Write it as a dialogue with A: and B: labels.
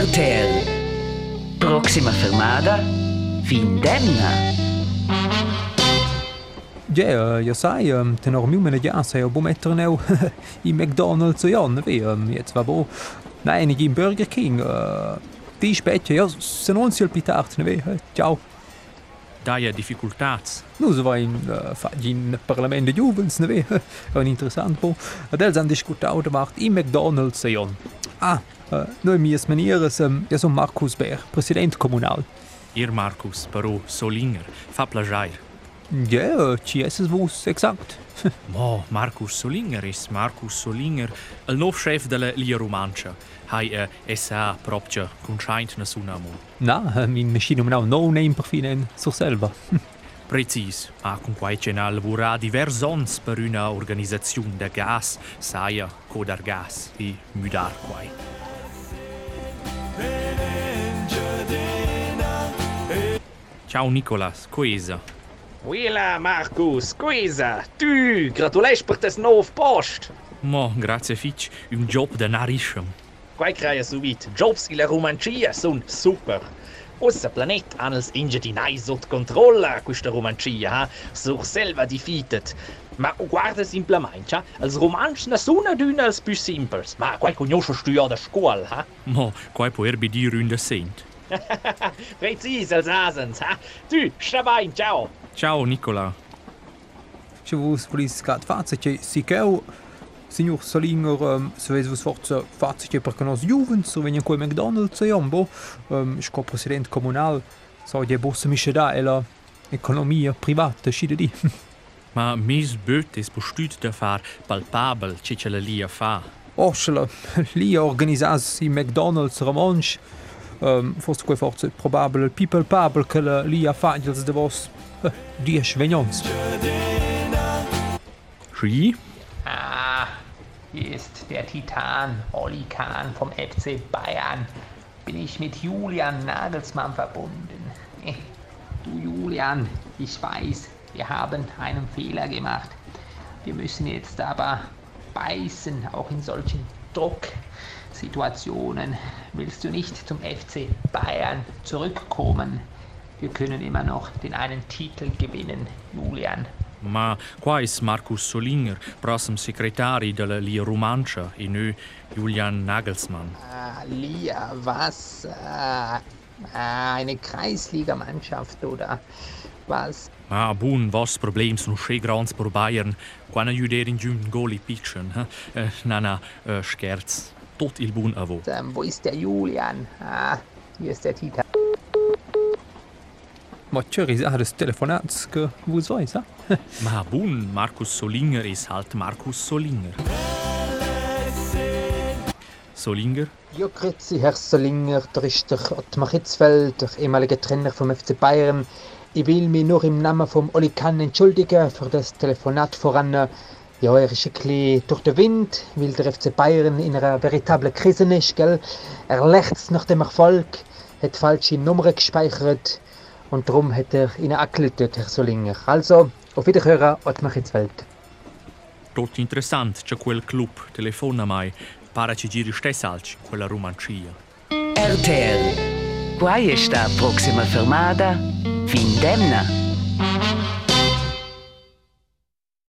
A: RTL. Proxima fermata, Findemna.
B: Ja, ja sai, um, tenor miu mene ja sai, bo metter neu i McDonald's ja, ne wie, um, jetzt war bo, nein, ich im Burger King, uh, die specie, ja, se non si pitart, ne wie, ciao.
C: Daia difficultats.
B: Nu se va in, uh, fagli in Parlament de Juvens, ne wie, un interessant bo, adels han diskutau de macht i McDonald's ja. Ah, øh, Noemias Manieras, eu sou ja, Marcos Ber, presidente comunal.
C: Ir Marcos para o Solinger, fa plagiar.
B: Ja, øh, ci esses vos exakt.
C: Mo, Marcus Solinger is Marcus Solinger, il nov chef della Lia Romancia. Hai eh, uh, essa propcia conscient na sua namo.
B: Na, min maschinum nau no name perfinen sur selber.
C: Precis, a con quai cenal vorà divers ons per una organizzazione da gas, saia, codar gas e mudar quai. Ciao Nicolas, coesa.
D: Willa Marcus, coesa. Tu, gratulesch per tes nov post.
C: Mo, grazie fitch, un job da narischem.
D: Quai creia subit, jobs ila romancia sun super. Ossa planet annels inge di nai sot controlla questa romancia, ha? Sur selva defeated. Ma guarda simplemente, als romansch na suna düna als più simples. Ma quai conosce studia da scuola, ha?
C: Mo, quai puer be dir un de sent.
D: Precis als asens, ha? Tu, stabain, ciao.
C: Ciao Nicola.
B: Ci vus volis gat faze che si keu Signor Solinger, um, se vus forza che per canos Juvens, so venien quei McDonald's e ambo, um, ich co president kommunal, so je bosse mische da e la economia privata, scide di.
C: Ma mes böt es postüt de far palpabel ce ce la lia fa.
B: Oschela, li organisas i McDonald's romansch, um, forse quei forza probabile people pabel che la lia fagels de vos uh, dies vegnons.
C: Schi?
E: Hier ist der Titan Olli Kahn vom FC Bayern. Bin ich mit Julian Nagelsmann verbunden? Du Julian, ich weiß, wir haben einen Fehler gemacht. Wir müssen jetzt aber beißen, auch in solchen Drucksituationen. Willst du nicht zum FC Bayern zurückkommen? Wir können immer noch den einen Titel gewinnen, Julian.
C: Ma qua is Marcus Solinger, prossem secretari della Lia Romancia e nu Julian Nagelsmann.
E: Ah, Lia, was? Ah, ah, eine Kreisligamannschaft oder was?
C: Ma bun, vos problems nu sche grans por Bayern, quana juder in giun goli pitchen. Eh, na na, eh, scherz. Tot il bun avo.
E: Ähm, wo ist der Julian? Ah, hier ist der Titan.
B: Ma c'eri ah, des telefonats che vus vois, ha?
C: Ma bun, Marcus Solinger is halt Marcus Solinger. Solinger?
F: Ja, grüezi, Herr Solinger, da ist der Ottmar Hitzfeld, der ehemalige Trainer vom FC Bayern. Ich will mich nur im Namen vom Oli Kahn entschuldigen für das Telefonat voran. Ja, er ist ein bisschen durch den Wind, weil der FC Bayern in einer veritablen Krise ist, gell? Er lächzt nach dem Erfolg, hat falsche Nummern gespeichert und darum hat er Ihnen angeläutet, Herr Solinger. Also, auf Wiederhören, Ottmar Hitzfeld.
C: Tot interessant, c'è quel club, telefona mai, para ci giri stess alci, quella romancia.
A: RTL. Quai è sta proxima fermata, Findemna.